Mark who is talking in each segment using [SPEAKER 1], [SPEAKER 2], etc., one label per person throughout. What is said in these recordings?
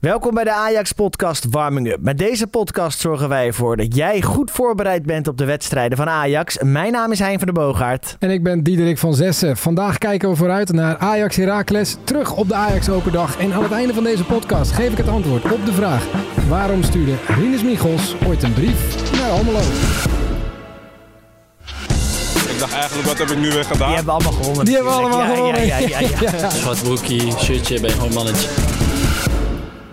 [SPEAKER 1] Welkom bij de Ajax-podcast Warming Up. Met deze podcast zorgen wij ervoor dat jij goed voorbereid bent op de wedstrijden van Ajax. Mijn naam is Hein van der Boogaard.
[SPEAKER 2] En ik ben Diederik van Zessen. Vandaag kijken we vooruit naar Ajax Heracles, terug op de Ajax Open Dag. En aan het einde van deze podcast geef ik het antwoord op de vraag... waarom stuurde Rinus Michels ooit een brief naar Almelo?
[SPEAKER 3] Ik dacht eigenlijk, wat heb ik nu weer gedaan?
[SPEAKER 1] Die hebben allemaal gewonnen.
[SPEAKER 2] Die hebben allemaal gewonnen.
[SPEAKER 1] Ja, ja, ja, ja.
[SPEAKER 4] Zwart broekie, shirtje, ben gewoon mannetje.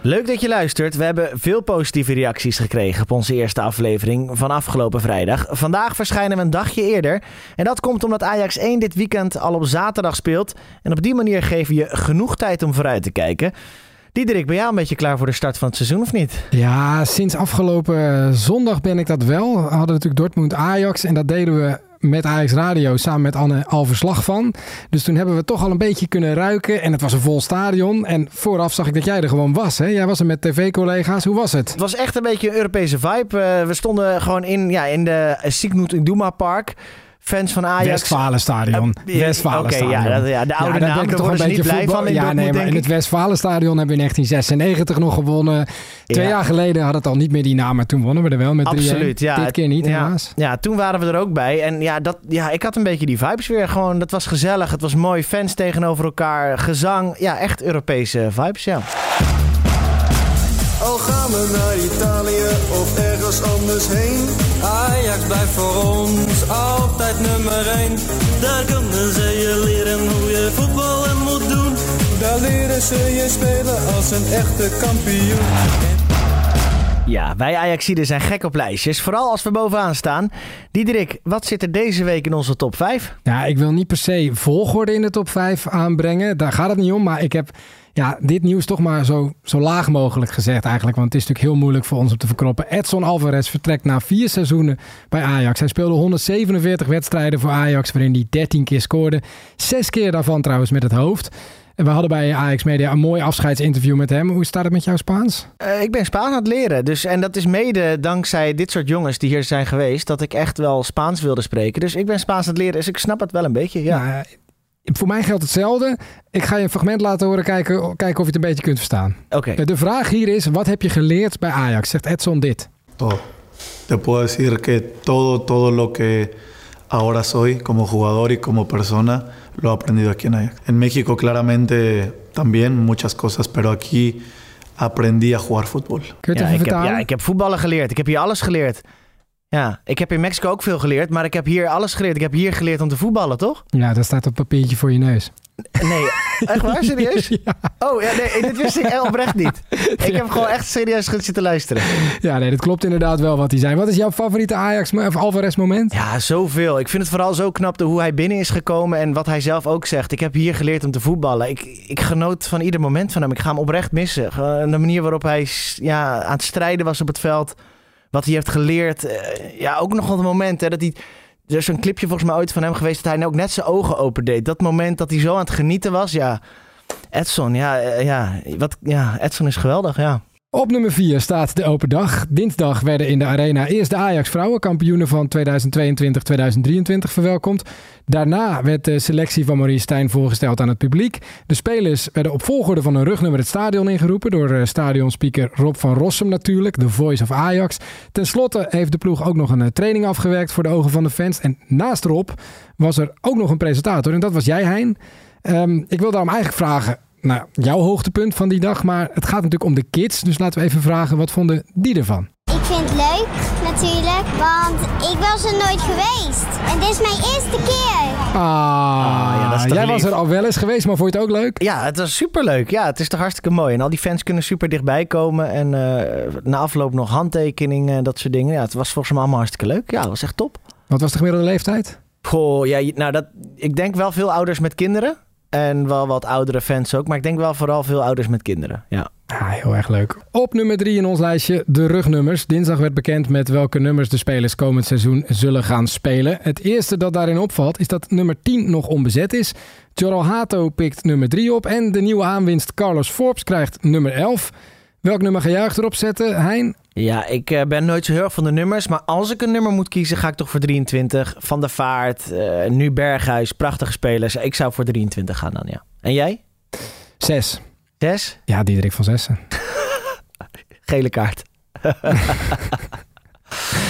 [SPEAKER 1] Leuk dat je luistert. We hebben veel positieve reacties gekregen op onze eerste aflevering van afgelopen vrijdag. Vandaag verschijnen we een dagje eerder. En dat komt omdat Ajax 1 dit weekend al op zaterdag speelt. En op die manier geven je genoeg tijd om vooruit te kijken. Diederik, ben jij al een beetje klaar voor de start van het seizoen of niet?
[SPEAKER 2] Ja, sinds afgelopen zondag ben ik dat wel. We hadden natuurlijk Dortmund Ajax en dat deden we met Ajax Radio samen met Anne al verslag van. Dus toen hebben we toch al een beetje kunnen ruiken en het was een vol stadion. En vooraf zag ik dat jij er gewoon was. Hè? Jij was er met tv-collega's. Hoe was het?
[SPEAKER 1] Het was echt een beetje een Europese vibe. Eh, we stonden gewoon in, ja, in de Signud Iduna Park. Fans van Ajax.
[SPEAKER 2] Westfalenstadion. Westfalenstadion.
[SPEAKER 1] Oké, ja, dat- ja, de oude
[SPEAKER 2] daar ben
[SPEAKER 1] naam, daar worden
[SPEAKER 2] een
[SPEAKER 1] ze niet
[SPEAKER 2] beetje
[SPEAKER 1] blij
[SPEAKER 2] voetbal-
[SPEAKER 1] van in
[SPEAKER 2] Ja,
[SPEAKER 1] Dortmund,
[SPEAKER 2] nee, maar
[SPEAKER 1] denk
[SPEAKER 2] in het Westfalenstadion hebben we in 1996 nog gewonnen. Twee
[SPEAKER 1] Ja.
[SPEAKER 2] jaar geleden had het al niet meer die naam, maar toen wonnen we er wel met 3-1.
[SPEAKER 1] Absoluut, ja.
[SPEAKER 2] Dit keer niet,
[SPEAKER 1] ja,
[SPEAKER 2] helaas.
[SPEAKER 1] Ja, toen waren we er ook bij. En ja, dat, ja, ik had een beetje die vibes weer. Gewoon, dat was gezellig. Het was mooi. Fans tegenover elkaar. Gezang. Ja, echt Europese vibes, ja.
[SPEAKER 5] Al gaan we naar Italië of ergens anders heen.
[SPEAKER 6] Ajax blijft voor ons altijd nummer 1. Daar kunnen ze je leren hoe je voetballen moet doen.
[SPEAKER 5] Daar leren ze je spelen als een echte kampioen.
[SPEAKER 1] Ja, wij Ajaxiden zijn gek op lijstjes. Vooral als we bovenaan staan. Diederik, wat zit er deze week in onze top 5?
[SPEAKER 2] Ja, ik wil niet per se volgorde in de top 5 aanbrengen. Daar gaat het niet om. Maar ik heb ja, dit nieuws toch maar zo, zo laag mogelijk gezegd eigenlijk. Want het is natuurlijk heel moeilijk voor ons om te verkroppen. Edson Alvarez vertrekt na vier seizoenen bij Ajax. Hij speelde 147 wedstrijden voor Ajax, waarin hij 13 keer scoorde. Zes keer daarvan trouwens met het hoofd. En we hadden bij Ajax Media een mooi afscheidsinterview met hem. Hoe staat het met jouw Spaans?
[SPEAKER 1] Eh, ik ben Spaans aan het leren. Dus, en dat is mede dankzij dit soort jongens die hier zijn geweest. Dat ik echt wel Spaans wilde spreken. Dus ik ben Spaans aan het leren. Dus ik snap het wel een beetje. Ja.
[SPEAKER 2] Nou, eh, voor mij geldt hetzelfde. Ik ga je een fragment laten horen, kijken, kijken of je het een beetje kunt verstaan.
[SPEAKER 1] Oké.
[SPEAKER 2] De vraag hier is, wat heb je geleerd bij Ajax? Zegt Edson dit.
[SPEAKER 7] Todo. Te puedo decir que todo, todo lo que ahora soy como jugador y como persona lo he aprendido aquí en Ajax. En México claramente también muchas cosas, pero aquí aprendí a jugar fútbol.
[SPEAKER 2] Kun je het
[SPEAKER 1] Ja,
[SPEAKER 2] even
[SPEAKER 1] ik heb, ja, ik heb voetballen geleerd. Ik heb hier alles geleerd. Ja, ik heb in Mexico ook veel geleerd. Maar ik heb hier alles geleerd. Ik heb hier geleerd om te voetballen, toch?
[SPEAKER 2] Ja, dat staat op papiertje voor je neus.
[SPEAKER 1] Nee, echt waar? Serieus? Oh, ja, nee, dit wist ik echt oprecht niet. Ik heb gewoon echt serieus goed zitten luisteren.
[SPEAKER 2] Ja, nee, dat klopt inderdaad wel wat hij zei. Wat is jouw favoriete Ajax of Alvarez moment?
[SPEAKER 1] Ja, zoveel. Ik vind het vooral zo knap de hoe hij binnen is gekomen en wat hij zelf ook zegt. Ik heb hier geleerd om te voetballen. Ik, ik genoot van ieder moment van hem. Ik ga hem oprecht missen. De manier waarop hij ja, aan het strijden was op het veld. Wat hij heeft geleerd. Eh, ja, ook nog wel het moment hè, dat hij... Er is een clipje volgens mij ooit van hem geweest dat hij ook net zijn ogen opendeed. Dat moment dat hij zo aan het genieten was. Ja, Edson, ja, eh, ja, wat, ja Edson is geweldig, ja.
[SPEAKER 2] Op nummer 4 staat de open dag. Dinsdag werden in de arena eerst de Ajax vrouwenkampioenen van 2022-2023 verwelkomd. Daarna werd de selectie van Maurice Stijn voorgesteld aan het publiek. De spelers werden op volgorde van hun rugnummer het stadion ingeroepen door eh, stadionspeaker Rob van Rossum natuurlijk, de voice of Ajax. Ten slotte heeft de ploeg ook nog een eh, training afgewerkt voor de ogen van de fans. En naast Rob was er ook nog een presentator en dat was jij Hein. Ehm, ik wil daarom eigenlijk vragen, nou, jouw hoogtepunt van die dag, maar het gaat natuurlijk om de kids. Dus laten we even vragen, wat vonden die ervan?
[SPEAKER 8] Ik vind het leuk natuurlijk, want ik was er nooit geweest. En dit is mijn eerste keer.
[SPEAKER 2] Ah,
[SPEAKER 1] ja, dat is toch
[SPEAKER 2] jij
[SPEAKER 1] lief.
[SPEAKER 2] was er al wel eens geweest, maar vond je het ook leuk?
[SPEAKER 1] Ja, het was superleuk. Ja, het is toch hartstikke mooi. En al die fans kunnen super dichtbij komen. En eh, na afloop nog handtekeningen en dat soort dingen. Ja, het was volgens mij allemaal hartstikke leuk. Ja, het was echt top.
[SPEAKER 2] Wat was de gemiddelde leeftijd?
[SPEAKER 1] Goh, ja, nou dat, ik denk wel veel ouders met kinderen. En wel wat oudere fans ook. Maar ik denk wel vooral veel ouders met kinderen. Ja.
[SPEAKER 2] Ja, heel erg leuk. Op nummer 3 in ons lijstje, de rugnummers. Dinsdag werd bekend met welke nummers de spelers komend seizoen zullen gaan spelen. Het eerste dat daarin opvalt is dat nummer 10 nog onbezet is. Joral Hato pikt nummer 3 op en de nieuwe aanwinst Carlos Forbes krijgt nummer 11. Welk nummer ga jij erop zetten, Hein?
[SPEAKER 1] Ja, ik eh, ben nooit zo heel erg van de nummers. Maar als ik een nummer moet kiezen, ga ik toch voor 23. Van der Vaart, eh, nu Berghuis, prachtige spelers. Ik zou voor 23 gaan dan, ja. En jij?
[SPEAKER 2] 6.
[SPEAKER 1] Zes?
[SPEAKER 2] Ja, Diederik van Zessen.
[SPEAKER 1] Gele kaart.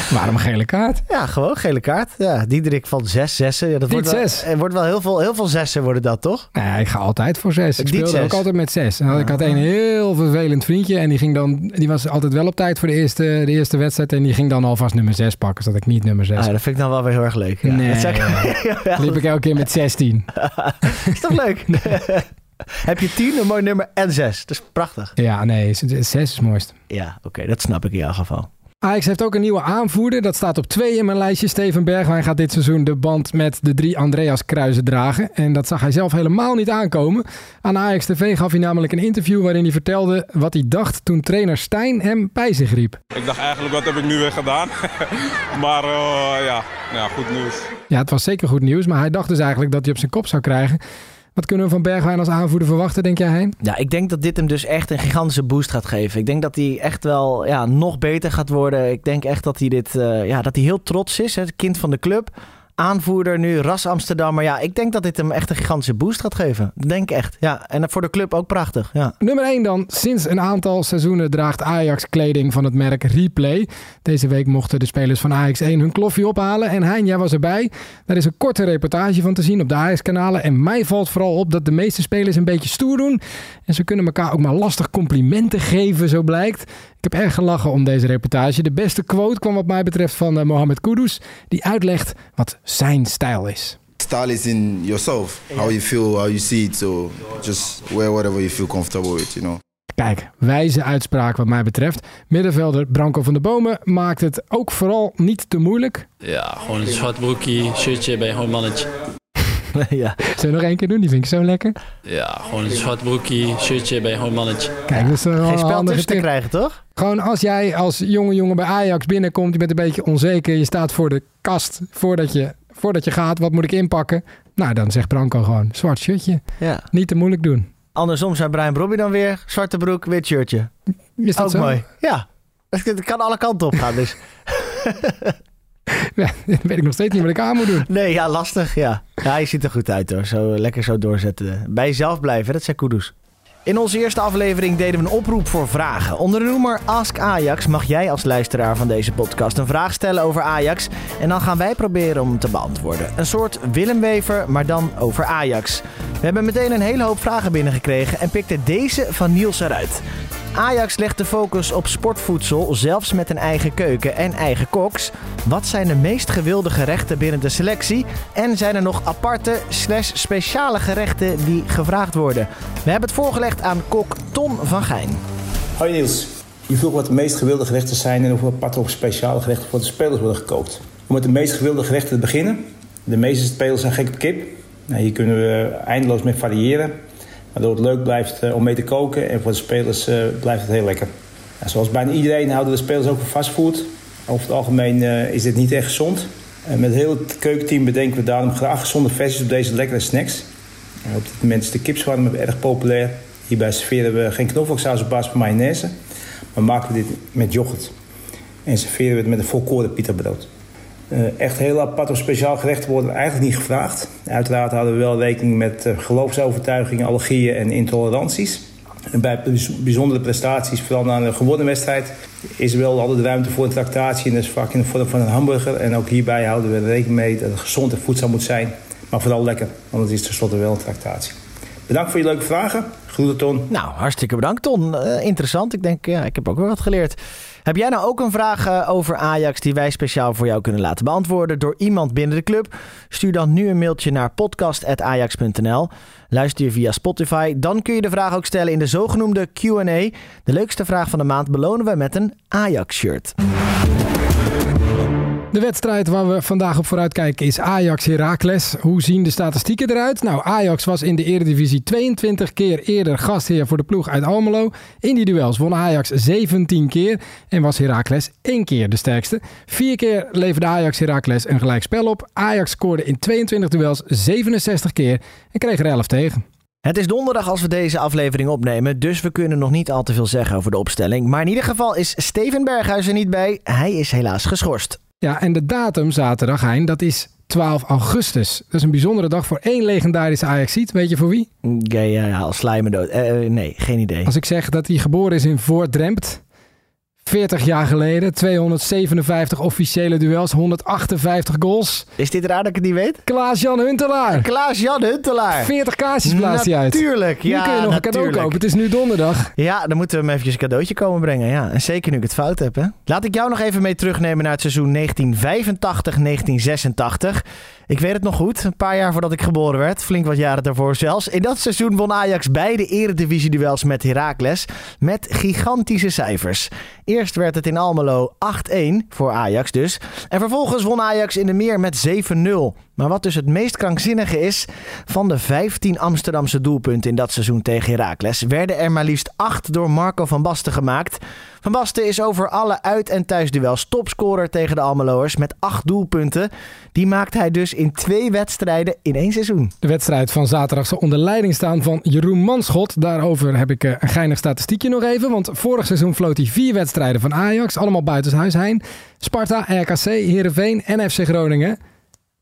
[SPEAKER 2] Waarom een gele kaart?
[SPEAKER 1] Ja, gewoon gele kaart. Ja, Diederik van zes zessen. Ja, dat wordt wel,
[SPEAKER 2] zes.
[SPEAKER 1] Er wordt wel heel veel, heel veel zessen worden dat, toch?
[SPEAKER 2] Nee, ik ga altijd voor zes. Ik speelde
[SPEAKER 1] zes?
[SPEAKER 2] ook altijd met zes. En ik had een heel vervelend vriendje en die, ging dan, die was altijd wel op tijd voor de eerste, de eerste wedstrijd. En die ging dan alvast nummer zes pakken, zodat ik niet nummer zes.
[SPEAKER 1] Ah, dat vind ik dan wel weer heel erg leuk. Ja.
[SPEAKER 2] Nee.
[SPEAKER 1] Dat Ja,
[SPEAKER 2] liep ik elke keer met 16.
[SPEAKER 1] is toch leuk? Heb je tien, een mooi nummer en zes. Dat is prachtig.
[SPEAKER 2] Ja, nee, z- z- zes is het mooist.
[SPEAKER 1] Ja, oké, dat snap ik in jouw geval.
[SPEAKER 2] Ajax heeft ook een nieuwe aanvoerder. Dat staat op twee in mijn lijstje. Steven Bergwijn gaat dit seizoen de band met de drie Andreas Kruizen dragen. En dat zag hij zelf helemaal niet aankomen. Aan Ajax TV gaf hij namelijk een interview waarin hij vertelde wat hij dacht toen trainer Stijn hem bij zich riep.
[SPEAKER 3] Ik dacht eigenlijk, wat heb ik nu weer gedaan? maar eh, ja, ja, goed nieuws.
[SPEAKER 2] Ja, het was zeker goed nieuws, maar hij dacht dus eigenlijk dat hij op zijn kop zou krijgen. Wat kunnen we van Bergwijn als aanvoerder verwachten, denk jij, Hein?
[SPEAKER 1] Ja, ik denk dat dit hem dus echt een gigantische boost gaat geven. Ik denk dat hij echt wel ja, nog beter gaat worden. Ik denk echt dat hij, dit, eh, ja, dat hij heel trots is. Het kind van de club. Aanvoerder nu, ras Amsterdam. Maar ja, ik denk dat dit hem echt een gigantische boost gaat geven. Denk echt. Ja, en voor de club ook prachtig. Ja.
[SPEAKER 2] Nummer 1 dan. Sinds een aantal seizoenen draagt Ajax kleding van het merk Replay. Deze week mochten de spelers van Ajax 1 hun kloffie ophalen. En Hein, jij was erbij. Daar is een korte reportage van te zien op de Ajax-kanalen. En mij valt vooral op dat de meeste spelers een beetje stoer doen. En ze kunnen elkaar ook maar lastig complimenten geven, zo blijkt. Ik heb erg gelachen om deze reportage. De beste quote kwam wat mij betreft van eh, Mohamed Kudus. Die uitlegt wat zijn stijl is.
[SPEAKER 9] Style is in yourself, how you feel, how you see it. So just wear whatever you feel comfortable with, you know.
[SPEAKER 2] Kijk, wijze uitspraak wat mij betreft. Middenvelder Branko van der Bomen maakt het ook vooral niet te moeilijk.
[SPEAKER 4] Ja, gewoon een zwart broekje, shirtje, ben je gewoon mannetje.
[SPEAKER 1] ja.
[SPEAKER 2] Zullen we nog één keer doen? Die vind ik zo lekker.
[SPEAKER 4] Ja, gewoon een zwart broekje, shirtje, ben je gewoon een mannetje.
[SPEAKER 2] Kijk, dat is wel
[SPEAKER 1] Geen
[SPEAKER 2] een
[SPEAKER 1] spel tussen te krijgen, toch?
[SPEAKER 2] Gewoon als jij als jonge jongen bij Ajax binnenkomt, je bent een beetje onzeker, je staat voor de kast voordat je, voordat je gaat, wat moet ik inpakken? Nou, dan zegt Branko gewoon, zwart shirtje.
[SPEAKER 1] Ja.
[SPEAKER 2] Niet te moeilijk doen.
[SPEAKER 1] Andersom zijn Brian Brobby dan weer. Zwarte broek, wit shirtje.
[SPEAKER 2] Is dat
[SPEAKER 1] ook
[SPEAKER 2] zo?
[SPEAKER 1] mooi. Ja. Het het kan alle kanten op gaan. Dus.
[SPEAKER 2] Ja, weet ik nog steeds niet wat ik aan moet doen.
[SPEAKER 1] Nee, ja, lastig. Ja. ja, je ziet er goed uit hoor. Zo, lekker zo doorzetten. Bij jezelf blijven, dat zei Kudus. In onze eerste aflevering deden we een oproep voor vragen. Onder de noemer Ask Ajax mag jij als luisteraar van deze podcast een vraag stellen over Ajax. En dan gaan wij proberen om te beantwoorden. Een soort Willem Wever, maar dan over Ajax. We hebben meteen een hele hoop vragen binnengekregen en pikten deze van Niels eruit. Ajax legt de focus op sportvoedsel, zelfs met een eigen keuken en eigen koks. Wat zijn de meest gewilde gerechten binnen de selectie? En zijn er nog aparte slash speciale gerechten die gevraagd worden? We hebben het voorgelegd aan kok Ton van Gijn.
[SPEAKER 10] Hoi Niels. Je vroeg wat de meest gewilde gerechten zijn en hoeveel aparte of speciale gerechten voor de spelers worden gekookt. Om met de meest gewilde gerechten te beginnen. De meeste spelers zijn gek op kip. Nou, hier kunnen we eindeloos mee variëren. Waardoor het leuk blijft eh, om mee te koken en voor de spelers eh, blijft het heel lekker. Nou, zoals bijna iedereen houden de spelers ook van fastfood. Over het algemeen eh, is dit niet echt gezond. En met heel het keukenteam bedenken we daarom graag gezonde versies op deze lekkere snacks. En op dit moment is de kipswarm erg populair. Hierbij serveren we geen knoflooksaus op basis van mayonaise, maar maken we dit met yoghurt. En serveren we het met een volkoren pita-brood. Eh, echt heel apart of speciaal gerechten worden eigenlijk niet gevraagd. Uiteraard houden we wel rekening met eh, geloofsovertuigingen, allergieën en intoleranties. En bij bijz- bijzondere prestaties, vooral na een gewonnen wedstrijd, is er wel altijd ruimte voor een tractatie. En dat is vaak in de vorm van een hamburger. En ook hierbij houden we rekening mee dat het gezond en voedzaam moet zijn. Maar vooral lekker, want het is tenslotte wel een tractatie. Bedankt voor je leuke vragen. Groeten Ton.
[SPEAKER 1] Nou, hartstikke bedankt Ton. Eh, interessant. Ik denk, ja, ik heb ook wel wat geleerd. Heb jij nou ook een vraag eh, over Ajax die wij speciaal voor jou kunnen laten beantwoorden door iemand binnen de club? Stuur dan nu een mailtje naar podcast.ajax.nl. Luister je via Spotify, dan kun je de vraag ook stellen in de zogenoemde Q&A. De leukste vraag van de maand belonen we met een Ajax-shirt.
[SPEAKER 2] De wedstrijd waar we vandaag op vooruit kijken is Ajax-Heracles. Hoe zien de statistieken eruit? Nou, Ajax was in de Eredivisie 22 keer eerder gastheer voor de ploeg uit Almelo. In die duels won Ajax 17 keer en was Heracles één keer de sterkste. Vier keer leverde Ajax-Heracles een gelijkspel op. Ajax scoorde in 22 duels 67 keer en kreeg er 11 tegen.
[SPEAKER 1] Het is donderdag als we deze aflevering opnemen, dus we kunnen nog niet al te veel zeggen over de opstelling. Maar in ieder geval is Steven Berghuis er niet bij. Hij is helaas geschorst.
[SPEAKER 2] Ja, en de datum zaterdag, Hein, dat is 12 augustus. Dat is een bijzondere dag voor één legendarische Ajaxiet. Weet je voor wie?
[SPEAKER 1] Ja, ja, ja, al sla je me dood. Eh, eh, nee, geen idee.
[SPEAKER 2] Als ik zeg dat hij geboren is in Voordrempt, 40 jaar geleden, 257 officiële duels, 158 goals.
[SPEAKER 1] Is dit raar dat ik het niet weet?
[SPEAKER 2] Klaas-Jan Huntelaar.
[SPEAKER 1] Klaas-Jan Huntelaar.
[SPEAKER 2] 40 kaartjes plaatst hij uit.
[SPEAKER 1] Natuurlijk,
[SPEAKER 2] Nu
[SPEAKER 1] ja,
[SPEAKER 2] kun je nog een cadeau
[SPEAKER 1] natuurlijk.
[SPEAKER 2] kopen. Het is nu donderdag.
[SPEAKER 1] Ja, dan moeten we hem eventjes een cadeautje komen brengen. Ja. En zeker nu ik het fout heb. Hè? Laat ik jou nog even mee terugnemen naar het seizoen 1985-1986. Ik weet het nog goed, een paar jaar voordat ik geboren werd. Flink wat jaren daarvoor zelfs. In dat seizoen won Ajax beide eredivisie-duels met Heracles. Met gigantische cijfers. Eerst werd het in Almelo 8-1 voor Ajax dus. En vervolgens won Ajax in de meer met 7-0. Maar wat dus het meest krankzinnige is, van de 15 Amsterdamse doelpunten in dat seizoen tegen Heracles, werden er maar liefst 8 door Marco van Basten gemaakt. Van Basten is over alle uit- en thuisduels topscorer tegen de Almeloers met 8 doelpunten. Die maakt hij dus in twee wedstrijden in één seizoen.
[SPEAKER 2] De wedstrijd van zaterdag zal onder leiding staan van Jeroen Manschot. Daarover heb ik eh, een geinig statistiekje nog even. Want vorig seizoen floot hij vier wedstrijden van Ajax. Allemaal buitenshuis heen. Sparta, RKC, Heerenveen en FC Groningen.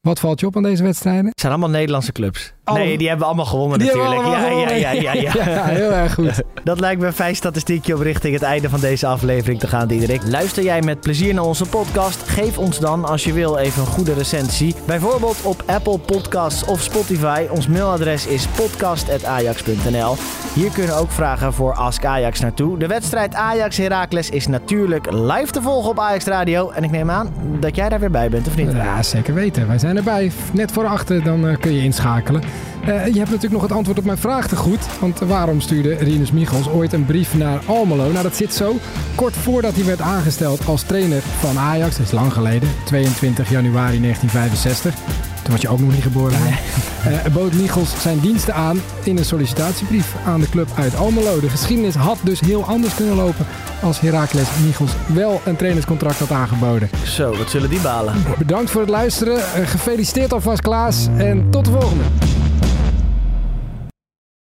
[SPEAKER 2] Wat valt je op aan deze wedstrijden?
[SPEAKER 1] Het zijn allemaal Nederlandse clubs.
[SPEAKER 2] Alle-
[SPEAKER 1] Nee, die hebben we allemaal gewonnen
[SPEAKER 2] Die
[SPEAKER 1] natuurlijk.
[SPEAKER 2] allemaal
[SPEAKER 1] ja, ja,
[SPEAKER 2] gewonnen.
[SPEAKER 1] ja, ja, ja,
[SPEAKER 2] Ja, heel erg goed.
[SPEAKER 1] Dat lijkt me een fijn statistiekje om richting het einde van deze aflevering te gaan, Diederik. Luister jij met plezier naar onze podcast? Geef ons dan, als je wil, even een goede recensie. Bijvoorbeeld op Apple Podcasts of Spotify. Ons mailadres is podcast.ajax.nl. Hier kunnen ook vragen voor Ask Ajax naartoe. De wedstrijd Ajax-Heracles is natuurlijk live te volgen op Ajax Radio. En ik neem aan dat jij daar weer bij bent, of niet?
[SPEAKER 2] Ja, zeker weten. Wij zijn erbij. Net voor achter, dan eh, kun je inschakelen. Eh, je hebt natuurlijk nog het antwoord op mijn vraag te goed. Want waarom stuurde Rinus Michels ooit een brief naar Almelo? Nou, dat zit zo. Kort voordat hij werd aangesteld als trainer van Ajax, dat is lang geleden, 22 januari 1965. Toen was je ook nog niet geboren. hè? Eh, bood Michels zijn diensten aan in een sollicitatiebrief aan de club uit Almelo. De geschiedenis had dus heel anders kunnen lopen als Heracles Michels wel een trainerscontract had aangeboden.
[SPEAKER 1] Zo, wat zullen die balen?
[SPEAKER 2] Bedankt voor het luisteren. Eh, Gefeliciteerd alvast Klaas en tot de volgende.